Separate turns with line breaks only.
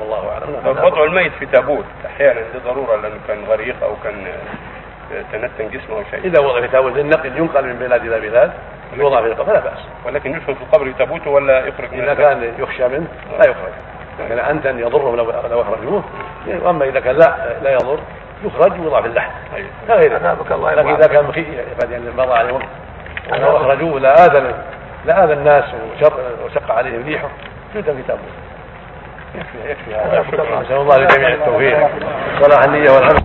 والله أعلم.
وضع الميت في تابوت أحيانا لضروره لأنه كان غريق أو كان تنتن جسمه أو شيء.
إذا وضع في تابوت للنقل ينقل من بلاد إلى بلاد يوضع في القبر فلا بأس.
ولكن يدخل في القبر تابوته ولا يخرج
إذا كان يخشى منه لا يخرج. كان أنت يضره لو لو اخرجوه وأما إذا كان لا لا يضر يخرج ويوضع في اللحم. لا غير. لكن إذا كان قد يعني مضى عليه وقت لو أخرجوه لا اذن لا اذى الناس وشق عليهم ريحه يؤتى في تابوت. يكفي يكفي هذا نسال الله للجميع التوفيق صلاح النيه والعمل